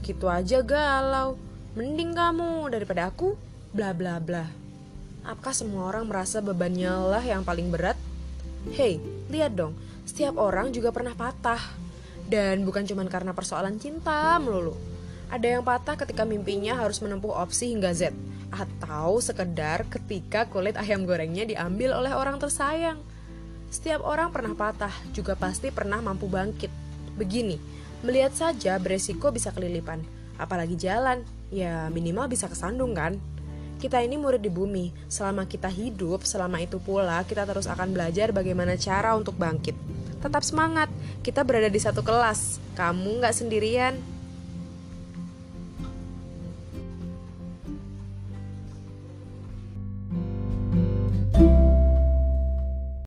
gitu aja galau. Mending kamu daripada aku, bla bla bla. Apakah semua orang merasa bebannya lah yang paling berat? Hei, lihat dong, setiap orang juga pernah patah. Dan bukan cuma karena persoalan cinta melulu. Ada yang patah ketika mimpinya harus menempuh opsi hingga Z. Atau sekedar ketika kulit ayam gorengnya diambil oleh orang tersayang. Setiap orang pernah patah, juga pasti pernah mampu bangkit. Begini, melihat saja beresiko bisa kelilipan. Apalagi jalan, ya minimal bisa kesandung kan? Kita ini murid di bumi, selama kita hidup, selama itu pula kita terus akan belajar bagaimana cara untuk bangkit. Tetap semangat, kita berada di satu kelas, kamu nggak sendirian.